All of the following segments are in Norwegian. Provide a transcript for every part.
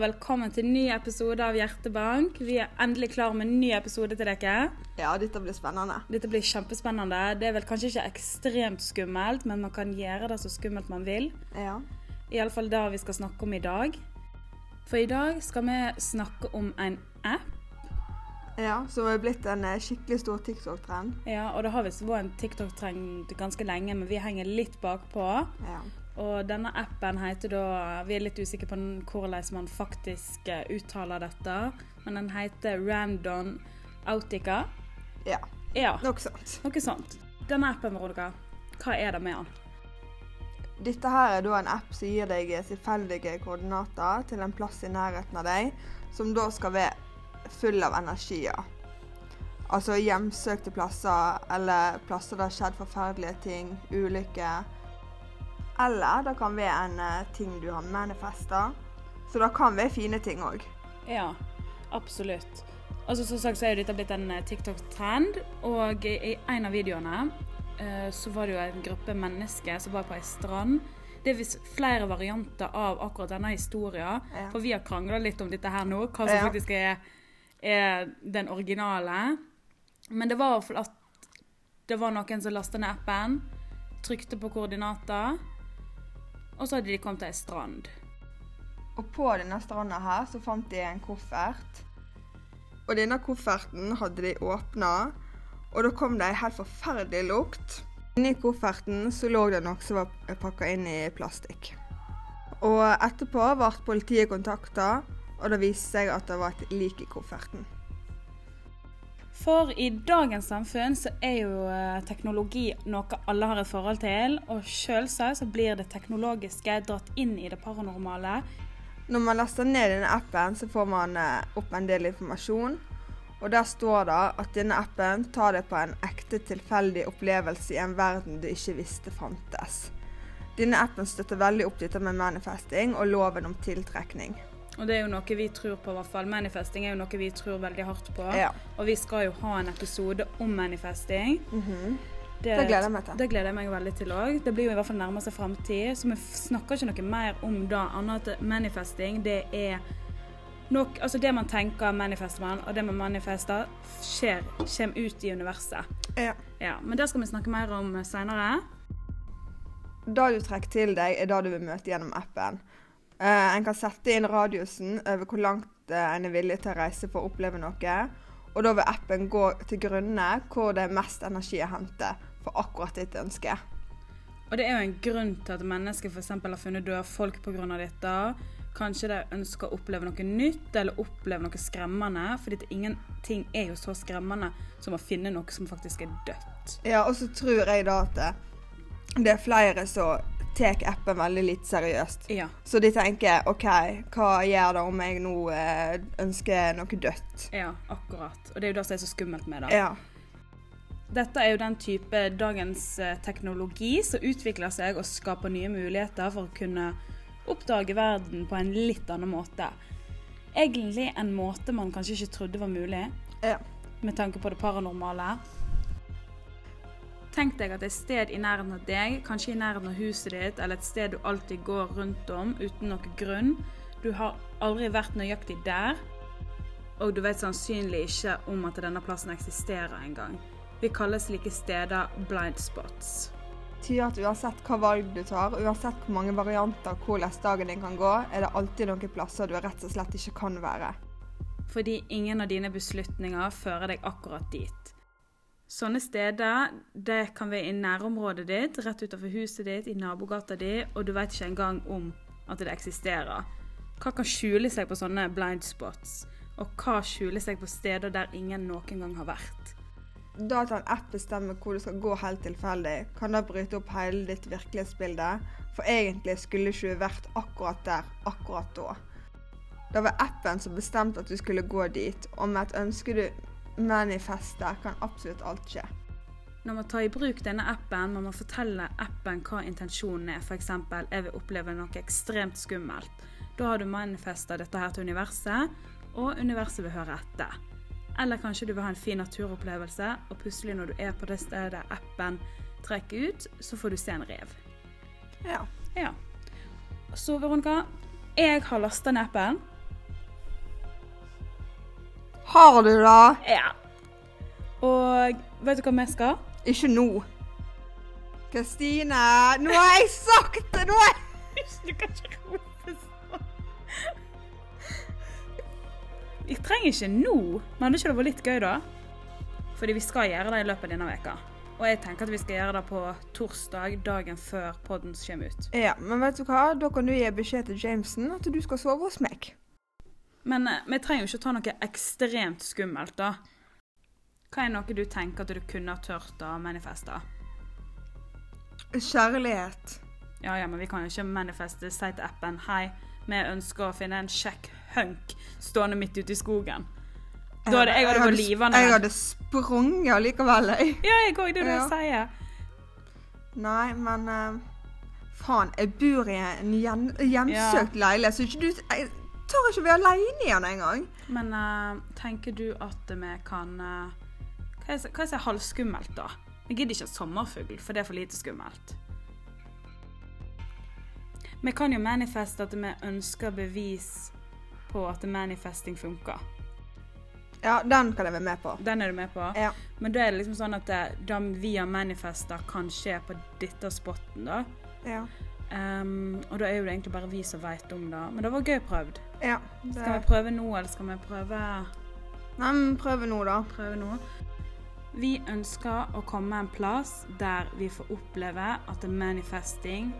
og velkommen til en ny episode av Hjertebank. Vi er endelig klar med en ny episode til dere. Ja, dette blir spennende. Dette blir kjempespennende. Det er vel kanskje ikke ekstremt skummelt, men man kan gjøre det så skummelt man vil. Ja. Iallfall det vi skal snakke om i dag. For i dag skal vi snakke om en app. ja som er blitt en eh, skikkelig stor TikTok-trend. Ja, og det har visst vært en TikTok-trend ganske lenge, men vi henger litt bakpå. Ja. Og denne appen heter da Vi er litt usikre på hvordan man faktisk eh, uttaler dette, men den heter Random Autica. ja. Ja, Noe sånt. noe sånt. Denne appen, Veronica, hva er det med den? Dette her er da en app som gir deg tilfeldige koordinater til en plass i nærheten av deg, som da skal være full av energier. Altså hjemsøkte plasser, eller plasser der det har skjedd forferdelige ting, ulykker. Eller det kan være en eh, ting du har manifesta. Så det kan være fine ting òg. Ja, absolutt. Altså Som sagt så er jo dette blitt en eh, TikTok-trend, og i en av videoene eh, så var det jo en gruppe mennesker som var på ei strand. Det er visst flere varianter av akkurat denne historien, Ja. for vi har krangla litt om dette her nå, hva som Ja. faktisk er, er den originale. Men det var at det var noen som lasta ned appen, trykte på koordinater, og så hadde de kommet til ei strand. Og på denne stranda her så fant de en koffert. Og denne kofferten hadde de åpna, og da kom det ei helt forferdelig lukt. Inni kofferten så lå det noe som var pakka inn i plastikk. Og etterpå ble politiet kontakta, og det viste seg at det var et lik i kofferten. For i dagens samfunn så er jo eh, teknologi noe alle har et forhold til, og selvsagt så blir det teknologiske dratt inn i det paranormale. Når man laster ned denne appen, så får man eh, opp en del informasjon. Og der står det at denne appen tar deg på en ekte tilfeldig opplevelse i en verden du ikke visste fantes. Denne appen støtter veldig opp dette med manifesting og loven om tiltrekning. Og det er jo noe vi tror på, i hvert fall. Manifesting er jo noe vi tror veldig hardt på. Ja. Og vi skal jo ha en episode om manifesting. Det gleder jeg meg til. Det gleder jeg meg veldig til òg. Det blir jo i hvert fall nærmeste framtid. Så vi snakker ikke noe mer om det, annet at manifesting, det er nok Altså det man tenker, manifester man, og det man manifester, skjer, kommer ut i universet. Ja. Ja, Men det skal vi snakke mer om seinere. Det du trekker til deg, er det du vil møte gjennom appen. Eh, en kan sette inn radiusen over hvor langt uh, en er villig til å reise for å oppleve noe. Og da vil appen gå til grunne hvor det er mest energi å hente for akkurat ditt ønske. Og det er jo en grunn til at mennesker f.eks. har funnet døde folk pga. dette. Kanskje de ønsker å oppleve noe nytt eller oppleve noe skremmende. fordi det ingenting er jo så skremmende som å finne noe som faktisk er dødt. Ja, og så tror jeg da at det, det er flere som tar appen veldig litt seriøst. Ja. Så de tenker OK, hva gjør det om jeg nå eh, ønsker noe dødt? Ja, akkurat. Og det er jo det som er så skummelt med det. Ja. Dette er jo den type dagens eh, teknologi som utvikler seg og skaper nye muligheter for å kunne oppdage verden på en litt annen måte. Egentlig en måte man kanskje ikke trodde var mulig, ja. med tanke på det paranormale. Tenk deg at et sted i nærheten av deg, kanskje i nærheten av huset ditt, eller et sted du alltid går rundt om uten noen grunn. Du har aldri vært nøyaktig der, og du vet sannsynlig ikke om at denne plassen eksisterer engang. Vi kaller slike steder blind spots. betyr at uansett hva valg du tar, uansett hvor mange varianter hvordan dagen din kan gå, er det alltid noen plasser du rett og slett ikke kan være. Fordi ingen av dine beslutninger fører deg akkurat dit. Sånne steder det kan være i nærområdet ditt, rett utenfor huset ditt, i nabogata di, og du vet ikke engang om at det eksisterer. Hva kan skjule seg på sånne blind spots? Og hva skjuler seg på steder der ingen noen gang har vært? Da at en app bestemmer hvor du skal gå helt tilfeldig, kan da bryte opp hele ditt virkelighetsbilde, for egentlig skulle ikke du vært akkurat der akkurat da. Det var appen som bestemte at du skulle gå dit, og med et ønske du manifester, kan absolutt alt skje. Når man tar i bruk denne appen, må man fortelle appen hva intensjonen er. F.eks.: jeg vil oppleve noe ekstremt skummelt. Da har du manifesta dette her til universet, og universet vil høre etter. Eller kanskje du vil ha en fin naturopplevelse, og plutselig når du er på det stedet appen trekker ut, så får du se en rev. Ja. Ja. Så Veronica, jeg har lasta ned appen. Har du det? Ja. Og vet du hva vi skal? Ikke nå. Kristine, nå har jeg sagt det! Nå har jeg Du kan ikke rope sånn. Vi trenger ikke nå, men hadde ikke det vært litt gøy da? Fordi vi skal gjøre det i løpet av denne veka. Og jeg tenker at vi skal gjøre det på torsdag, dagen før podden kommer ut. Ja, men vet du hva? Da kan du gi beskjed til Jameson at du skal sove hos meg. Men eh, vi trenger jo ikke ta noe ekstremt skummelt, da. Hva er noe du tenker at du kunne ha tørt å manifeste? Kjærlighet. Ja, ja, men vi kan jo ikke manifeste. Si til appen Hei, vi ønsker å finne en kjekk hunk stående midt ute i skogen. Da hadde jeg hadde vært livende. Jeg hadde sprunget allikevel, jeg. Ja, jeg òg. Det er det Ja. du sier. Nei, men uh, Faen, jeg bor i en gjen, hjemsøkt leilighet, så ikke du Jeg tør ikke være aleine igjen engang. Men uh, tenker du at vi kan uh, Hva er halvskummelt, da? Jeg gidder ikke sommerfugl, for det er for lite skummelt. Vi kan jo manifeste at vi ønsker bevis på at manifesting funker. Ja, den kan jeg være med på. Den er du med på? Ja. Men da er det liksom sånn at det, de vi har manifesta, kan skje på dette spotten, da. Ja. Ehm, og da er jo det egentlig bare vi som veit om det. Men det var gøy prøvd. ja Skal vi prøve nå, eller skal vi prøve nei, men prøve nå, da. prøve nå. Vi ønsker å komme en plass der vi får oppleve at manifesting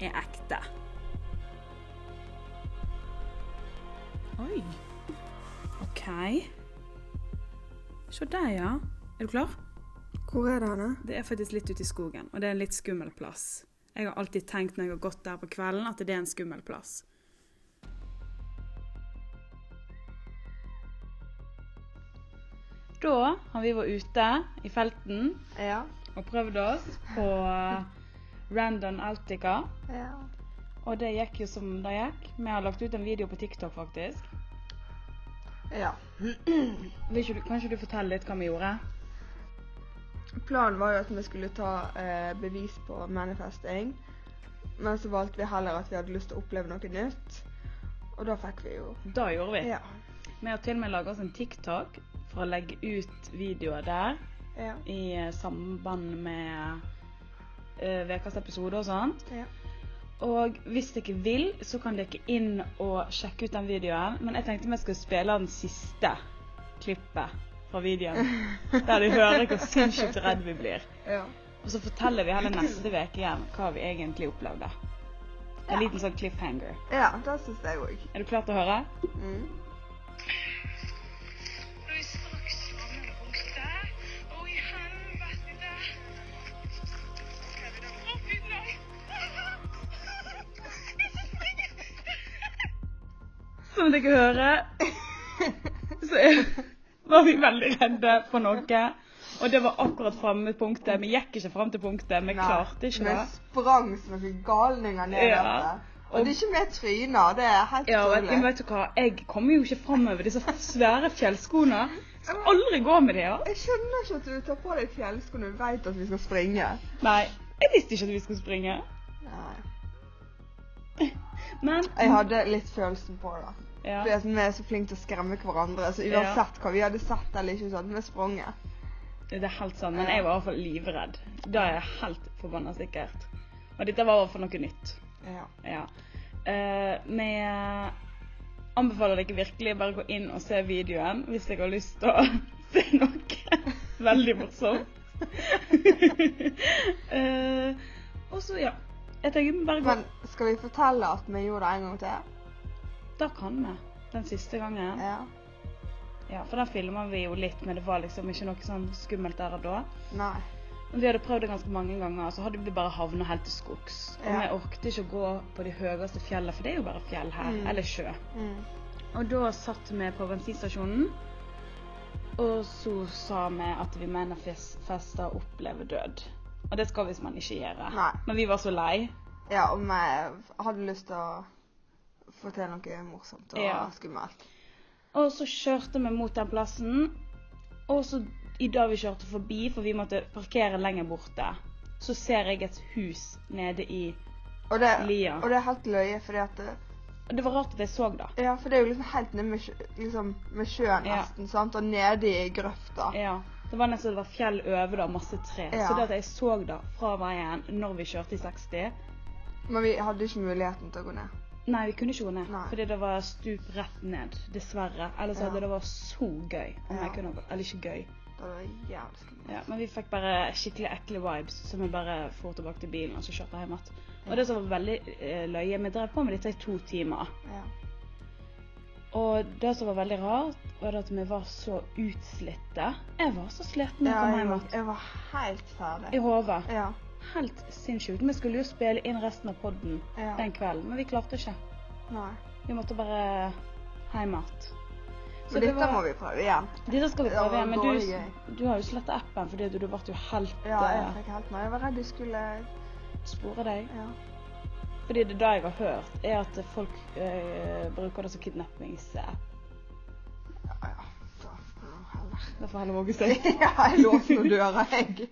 er ekte. Oi. OK. Se der, ja. Er du klar? Hvor er det henne? Det er faktisk litt ute i skogen, og det er en litt skummel plass. Jeg har alltid tenkt når jeg har gått der på kvelden, at det er en skummel plass. Da har vi vært ute i felten Ja. og prøvd oss på Random Altica. ja. Og det gikk jo som det gikk. Vi har lagt ut en video på TikTok, faktisk. ja. Vil ikke du, kan ikke du fortelle litt hva vi gjorde? Planen var jo at vi skulle ta eh, bevis på manifesting. Men så valgte vi heller at vi hadde lyst til å oppleve noe nytt. Og da fikk vi jo Da gjorde vi. Ja. Vi har til og med laga oss en TikTok for å legge ut videoer der. Ja. i eh, samband med eh, ukas episode og sånt. ja. Og hvis dere vil, så kan dere inn og sjekke ut den videoen. Men jeg tenkte vi skulle spille den siste klippet fra videoen. Der du hører hvor sinnssykt redd vi blir. Og så forteller vi heller neste uke igjen hva vi egentlig opplevde. En liten sånn cliffhanger. Ja, det syns jeg òg. Er du klar til å høre? Mm. Som dere hører, så er, var vi veldig redde for noe. Og det var akkurat framme punktet. Vi gikk ikke fram til punktet. Vi klarte ikke det. Vi sprang som noen galninger ned Ja. der. Og det er ikke med tryner. Det er helt Ja, men vet du hva? Jeg kommer jo ikke framover disse svære fjellskoene. Jeg skal aldri gå med det, ja. Jeg skjønner ikke at du tar på deg fjellsko når du vet at vi skal springe. Nei, jeg visste ikke at vi skulle springe. Nei. Men Jeg hadde litt følelsen på det. Ja. At vi er så flinke til å skremme hverandre. Så uansett hva vi hadde sett eller ikke, så hadde vi sprunget. Det er helt sant, men jeg var i hvert fall livredd. Da er jeg helt forbanna sikkert. Og dette var i hvert fall noe nytt. Ja. Ja. Uh, vi anbefaler dere virkelig bare gå inn og se videoen hvis dere har lyst til å se noe veldig morsomt. uh, og så, ja. Jeg tenker bare gå Men skal vi fortelle at vi gjorde det en gang til? Da kan vi. Den siste gangen. Ja. Ja, For da filma vi jo litt, men det var liksom ikke noe sånn skummelt der og da. Nei. Men vi hadde prøvd det ganske mange ganger, så hadde vi bare havna helt til skogs. Og Ja. vi orket ikke å gå på de høyeste fjellene, for det er jo bare fjell her. Mm. Eller sjø. Mm. Og da satt vi på bensinstasjonen, og så sa vi at vi mener fester opplever død. Og det skal visst man ikke gjøre. Nei. Men vi var så lei. Ja, og vi hadde lyst til å få til noe morsomt og Ja. skummelt. Og så kjørte vi mot den plassen, og så i dag vi kjørte forbi, for vi måtte parkere lenger borte, så ser jeg et hus nede i Og det, lia. og det er helt løye, fordi at det, Det var rart at jeg så det. Ja, for det er jo liksom helt nede med, liksom, med sjøen Ja. nesten, sant? Og nede i grøfta. Ja. Det var nesten det var fjell over det, masse tre. Ja. Så det at jeg så det fra veien når vi kjørte i 60 Men vi hadde ikke muligheten til å gå ned. Nei, vi kunne ikke gå ned. Nei. Fordi det var stup rett ned. Dessverre. Ellers Ja. hadde det vært så gøy. Om Ja. jeg kunne. Eller ikke gøy. Det var jævlig skummelt. Ja, men vi fikk bare skikkelig ekle vibes, så vi bare for tilbake til bilen og så kjørte hjem igjen. Og det som var veldig eh, løye Vi drev på med dette i to timer. Ja. Og det som var veldig rart, var at vi var så utslitte. Jeg var så sliten da jeg kom hjem igjen. jeg var helt ferdig. I hodet. Ja. Helt sinnssykt. Vi skulle jo spille inn resten av podden ja. den kvelden, men vi klarte ikke. Nei. Vi måtte bare hjem igjen. Så dette må vi prøve igjen. Dette skal vi prøve igjen, men du, du har jo sletta appen fordi du, du ble jo helt Ja, jeg eh, fikk helt nei. Jeg var redd de skulle spore deg. Ja. Fordi det da jeg har hørt, er at folk øh, bruker det som kidnappingsapp. Du heller. Det våge seg. Ja, jeg låste noen dører, jeg.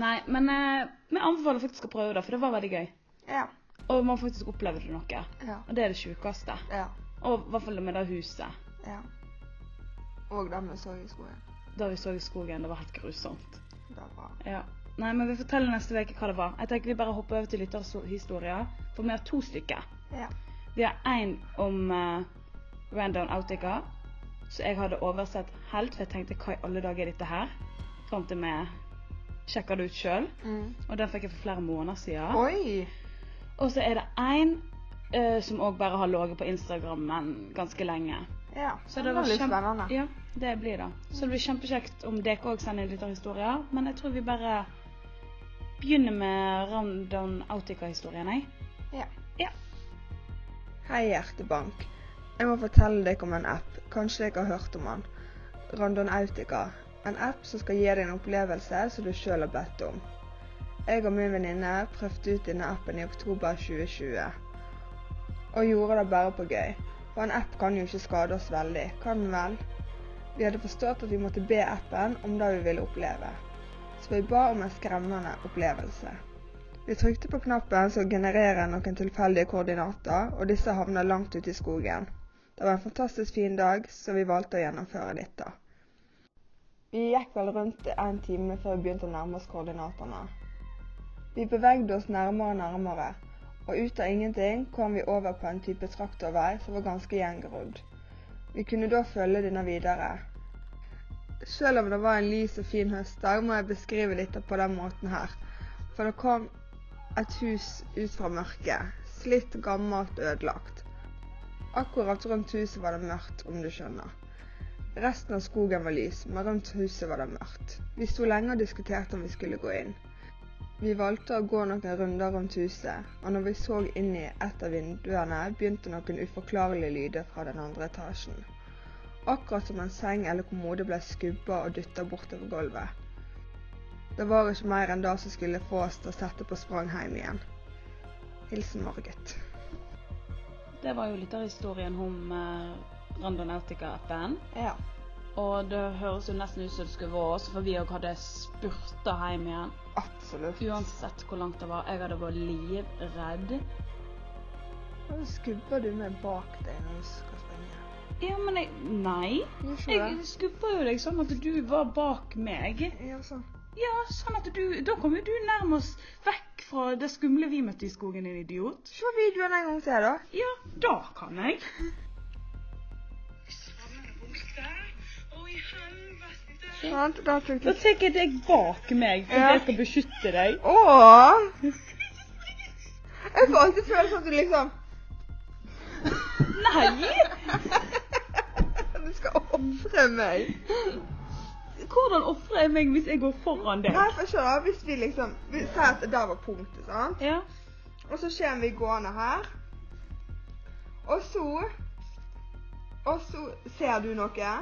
Nei, men eh, vi anbefaler faktisk å prøve det, for det var veldig gøy. Ja. Og man faktisk opplevde noe. Ja. Og det er det sjukeste. Ja. Og i hvert fall med det huset. ja. Og det vi så i skogen. Da vi så i skogen, det var helt grusomt. Det var Ja. Nei, men vi forteller neste uke hva det var. Jeg tenker vi bare hopper over til lytterhistorier, for vi har to stykker. Ja. Vi har én om uh, Random Autica, så jeg hadde oversett helt, for jeg tenkte hva i alle dager er dette her? Fram til vi sjekka det ut sjøl. Mm. Og den fikk jeg for flere måneder siden. Oi! Og så er det én uh, som òg bare har ligget på Instagrammen ganske lenge. Ja. Så det var litt kjempe- spennende. Ja, det blir det. Så det blir kjempekjekt om dere òg sender inn litt av historier. Men jeg tror vi bare begynner med Randon Autica-historien, jeg. Ja. Ja. Hei, Hjertebank. Jeg må fortelle deg om en app. Kanskje dere har hørt om den. Randonautica. En app som skal gi deg en opplevelse som du sjøl har bedt om. Jeg og min venninne prøvde ut denne appen i oktober 2020. Og gjorde det bare på gøy. For en app kan jo ikke skade oss veldig, kan den vel? Vi hadde forstått at vi måtte be appen om det vi ville oppleve. Så vi ba om en skremmende opplevelse. Vi trykte på knappen som genererer noen tilfeldige koordinater, og disse havna langt ute i skogen. Det var en fantastisk fin dag, så vi valgte å gjennomføre dette. Vi gikk vel rundt en time før vi begynte å nærme oss koordinatene. Vi bevegde oss nærmere og nærmere, og ut av ingenting kom vi over på en type traktorvei som var ganske gjengrodd. Vi kunne da følge denne videre. Selv om det var en lys og fin høstdag, må jeg beskrive dette på den måten her. For det kom et hus ut fra mørket. Slitt, gammelt, ødelagt. Akkurat rundt huset var det mørkt, om du skjønner. Resten av skogen var lys, men rundt huset var det mørkt. Vi sto lenge og diskuterte om vi skulle gå inn. Vi valgte å gå noen runder rundt huset, og når vi så inn i et av vinduene, begynte noen uforklarlige lyder fra den andre etasjen. Akkurat som en seng eller kommode ble skubba og dytta bortover gulvet. Det var ikke mer enn det som skulle få oss til å sette på sprang hjem igjen. Hilsen Margit. Det var jo litt av historien om uh, Randonautica-appen. Ja. Og det høres jo nesten ut som det skulle vært oss, for vi òg hadde spurta hjem igjen. Absolutt. Uansett hvor langt det var. Jeg hadde vært livredd. Nå skubber du meg bak deg når du skal springe. Ja, men jeg Nei. Jeg skubba jo deg sånn at du var bak meg. Ja, sånn. Ja, sånn at du Da kommer du nærmest vekk fra det skumle vi møtte i skogen, din idiot. Se videoen en gang til, da. Ja, da kan jeg. Sant? Da Da tar jeg deg bak meg, for Ja. jeg skal beskytte deg. Åh! Jeg får alltid følelsen at du liksom Nei! Du skal ofre meg. Hvordan ofrer jeg meg hvis jeg går foran deg? Nei, for se hvis vi liksom Vi sier at der var punktet, sant? Ja. Og så kommer vi gående her. Og så Og så ser du noe.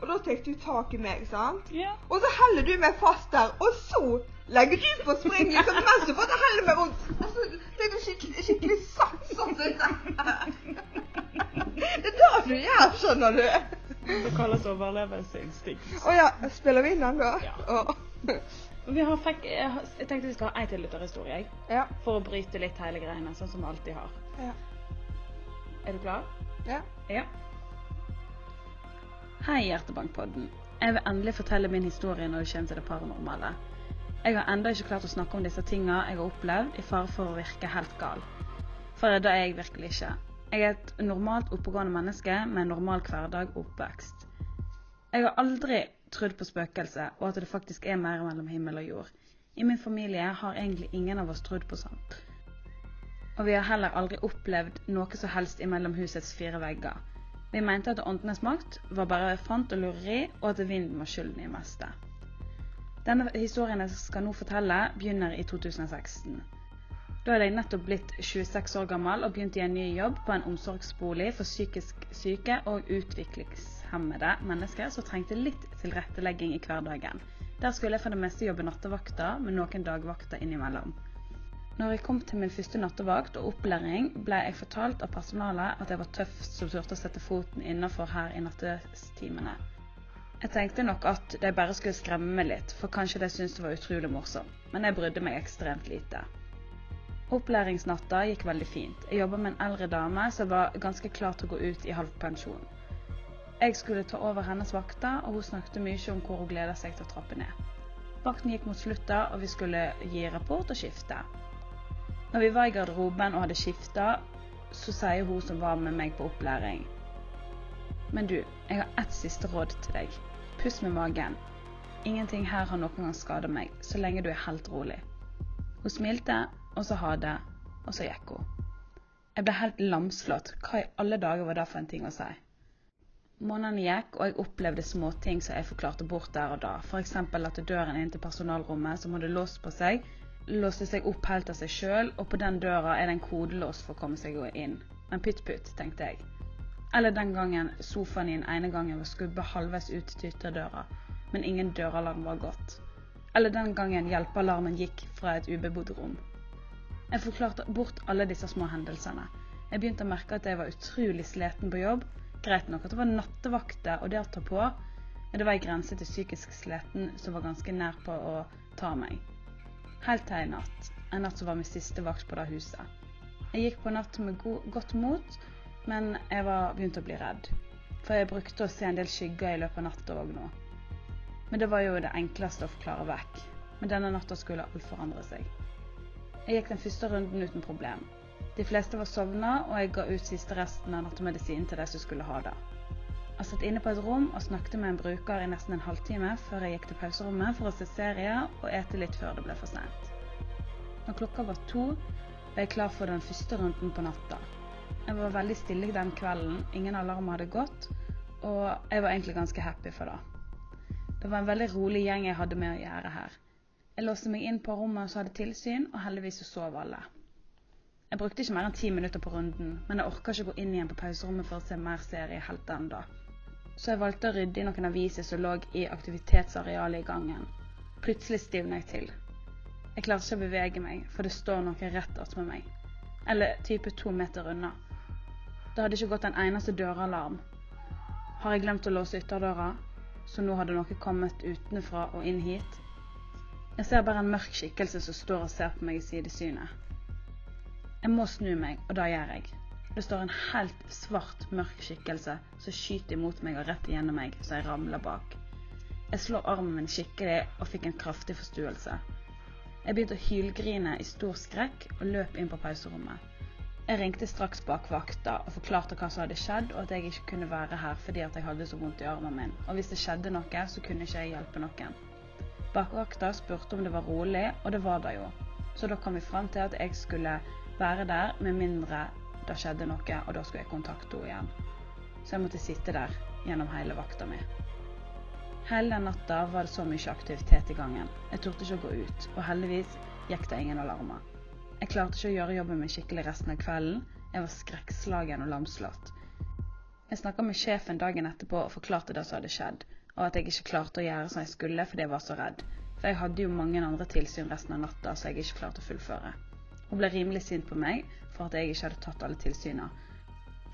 Og da tar du tak i meg, sant? ja. Og så holder du meg fast der. Og så legger du på spring liksom, mens du får holde meg rundt. Og så tar du skikkelig, skikkelig sats sånn. Det er det du gjør, skjønner du. Det kalles overlevelsesinstinkt. Å ja, spiller vi inn den da? Ja. Oh. Vi har fikk, jeg tenkte vi skal ha en til lytterhistorie, jeg. Ja. For å bryte litt hele greiene, sånn som vi alltid har. Ja. Er du klar? Ja. Ja. Hei, Hjertebankpodden. Jeg vil endelig fortelle min historie når det kommer til det paranormale. Jeg har ennå ikke klart å snakke om disse tingene jeg har opplevd, i fare for å virke helt gal. For det er jeg virkelig ikke. Jeg er et normalt oppegående menneske med en normal hverdag og oppvekst. Jeg har aldri trodd på spøkelser, og at det faktisk er mer mellom himmel og jord. I min familie har egentlig ingen av oss trodd på sånt. Og vi har heller aldri opplevd noe som helst imellom husets fire vegger. Vi mente at åndenes makt var bare fant og lureri, og at vinden var skylden i meste. Denne historien jeg skal nå fortelle, begynner i 2016. Da hadde jeg nettopp blitt 26 år gammel og begynt i en ny jobb på en omsorgsbolig for psykisk syke og utviklingshemmede mennesker som trengte litt tilrettelegging i hverdagen. Der skulle jeg for det meste jobbe nattevakter, med noen dagvakter innimellom. Når jeg kom til min første nattevakt og opplæring, ble jeg fortalt av personalet at jeg var tøff som turte å sette foten innafor her i nattestimene. Jeg tenkte nok at de bare skulle skremme meg litt, for kanskje de syntes det var utrolig morsomt, men jeg brydde meg ekstremt lite. Opplæringsnatta gikk veldig fint. Jeg jobba med en eldre dame som var ganske klar til å gå ut i halvpensjon. Jeg skulle ta over hennes vakter, og hun snakket mye om hvor hun gleda seg til å trappe ned. Vakten gikk mot slutta, og vi skulle gi rapport og skifte. Når vi var i garderoben og hadde skifta, så sier hun som var med meg på opplæring Men du, jeg har ett siste råd til deg. Puss med magen. Ingenting her har noen gang skada meg, så lenge du er helt rolig. Hun smilte, og så ha det, og så gikk hun. Jeg ble helt lamslått. Hva i alle dager var det for en ting å si? Månedene gikk, og jeg opplevde småting som jeg forklarte bort der og da. F.eks. at døren inn til personalrommet, som hadde låst på seg, låste seg opp helt av seg sjøl, og på den døra er det en kodelås for å komme seg inn. Men pytt pytt, tenkte jeg. Eller den gangen sofaen i den ene gangen var skubba halvveis ut til ytterdøra, men ingen døralarm var gått. Eller den gangen hjelpealarmen gikk fra et ubebodd rom. Jeg forklarte bort alle disse små hendelsene. Jeg begynte å merke at jeg var utrolig sliten på jobb. Greit nok at det var nattevakter og det å ta på, men det var ei grense til psykisk sliten som var ganske nær på å ta meg. Helt til en natt. En natt som var min siste vakt på det huset. Jeg gikk på natt med go godt mot, men jeg var begynt å bli redd. For jeg brukte å se en del skygger i løpet av natta òg nå. Men det var jo det enkleste å forklare vekk. Men denne natta skulle alt forandre seg. Jeg gikk den første runden uten problem. De fleste var sovna, og jeg ga ut siste resten av nattemedisinen til de som skulle ha det. Jeg satt inne på et rom og snakket med en bruker i nesten en halvtime før jeg gikk til pauserommet for å se serie og ete litt før det ble for sent. Når klokka var to, var jeg klar for den første runden på natta. Jeg var veldig stille den kvelden, ingen alarm hadde gått, og jeg var egentlig ganske happy for det. Det var en veldig rolig gjeng jeg hadde med å gjøre her. Jeg låste meg inn på rommet som hadde tilsyn, og heldigvis så sov alle. Jeg brukte ikke mer enn ti minutter på runden, men jeg orka ikke gå inn igjen på pauserommet for å se mer serie helt ennå. Så jeg valgte å rydde i noen aviser som lå i aktivitetsarealet i gangen. Plutselig stivner jeg til. Jeg klarte ikke å bevege meg, for det står noe rett attmed meg. Eller type to meter unna. Det hadde ikke gått en eneste døralarm. Har jeg glemt å låse ytterdøra, så nå hadde noe kommet utenfra og inn hit? Jeg ser bare en mørk skikkelse som står og ser på meg i sidesynet. Jeg må snu meg, og det gjør jeg. Det står en helt svart, mørk skikkelse som skyter imot meg og rett igjennom meg, så jeg ramler bak. Jeg slår armen min skikkelig og fikk en kraftig forstuelse. Jeg begynte å hylgrine i stor skrekk og løp inn på pauserommet. Jeg ringte straks bak vakta og forklarte hva som hadde skjedd, og at jeg ikke kunne være her fordi at jeg hadde så vondt i armen min. Og hvis det skjedde noe, så kunne ikke jeg hjelpe noen. Bakvakta spurte om det var rolig, og det var det jo. Så da kom vi fram til at jeg skulle være der med mindre det skjedde noe, og da skulle jeg kontakte henne igjen. Så jeg måtte sitte der gjennom hele vakta mi. Hele den natta var det så mye aktivitet i gangen. Jeg turte ikke å gå ut, og heldigvis gikk det ingen alarmer. Jeg klarte ikke å gjøre jobben min skikkelig resten av kvelden. Jeg var skrekkslagen og lamslått. Jeg snakka med sjefen dagen etterpå og forklarte det som hadde skjedd, og at jeg ikke klarte å gjøre som jeg skulle fordi jeg var så redd. For jeg hadde jo mange andre tilsyn resten av natta så jeg ikke klarte å fullføre. Hun ble rimelig sint på meg for at jeg ikke hadde tatt alle tilsynene.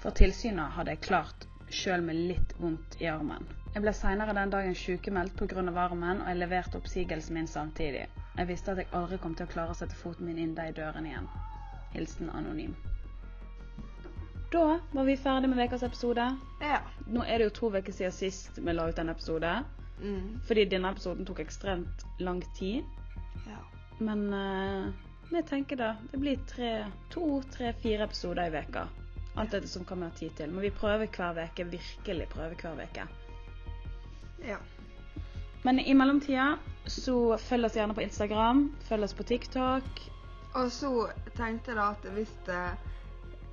For tilsynene hadde jeg klart, sjøl med litt vondt i armen. Jeg ble seinere den dagen sykemeldt pga. armen, og jeg leverte oppsigelsen min samtidig. Jeg visste at jeg aldri kom til å klare å sette foten min inn de dørene igjen. Hilsen anonym. Da var vi ferdig med ukas episode. Ja. Nå er det jo to uker siden sist vi la ut en episode. Mm. Fordi denne episoden tok ekstremt lang tid. ja. Men uh, vi tenker da, det blir tre, to, tre, fire episoder i veka. Alt dette som kan vi ha tid til. Men vi prøver hver veke, virkelig prøver hver veke. ja. Men i mellomtida så følg oss gjerne på Instagram, følg oss på TikTok. Og så tenkte jeg da at hvis det,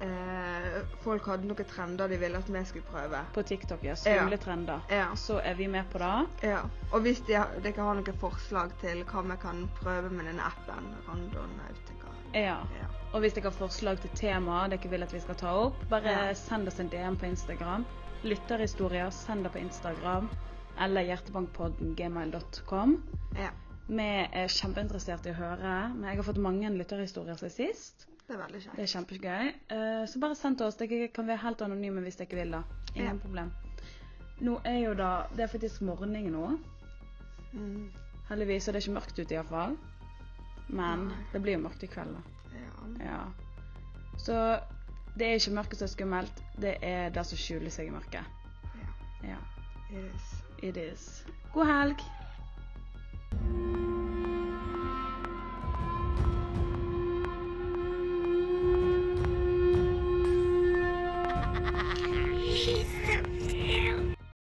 eh, folk hadde noen trender de ville at vi skulle prøve På TikTok, ja. Skumle trender. Ja. Så er vi med på det. ja. Og hvis de, dere har noen forslag til hva vi kan prøve med denne appen, Randonautica Ja. ja. Og hvis dere har forslag til tema dere vil at vi skal ta opp, bare Ja. send oss en DM på Instagram. Lytterhistorier, send det på Instagram. Eller hjertebankpodden gmail.com. ja. Vi er kjempeinteressert i å høre. Men jeg har fått mange lytterhistorier siden sist. Det er veldig kjekt. Det er kjempegøy. Uh, Så bare send til oss. Dere kan være helt anonyme hvis dere vil. da. Ingen Ja. problem. Nå er jo da Det er faktisk morgen nå. Mm. Heldigvis er det ikke mørkt ute iallfall. Men Nei. det blir jo mørkt i kveld, da. Ja. Ja. Så det er ikke mørket som er skummelt, det er det som skjuler seg i mørket. ja. Ja. It is. It is. God helg.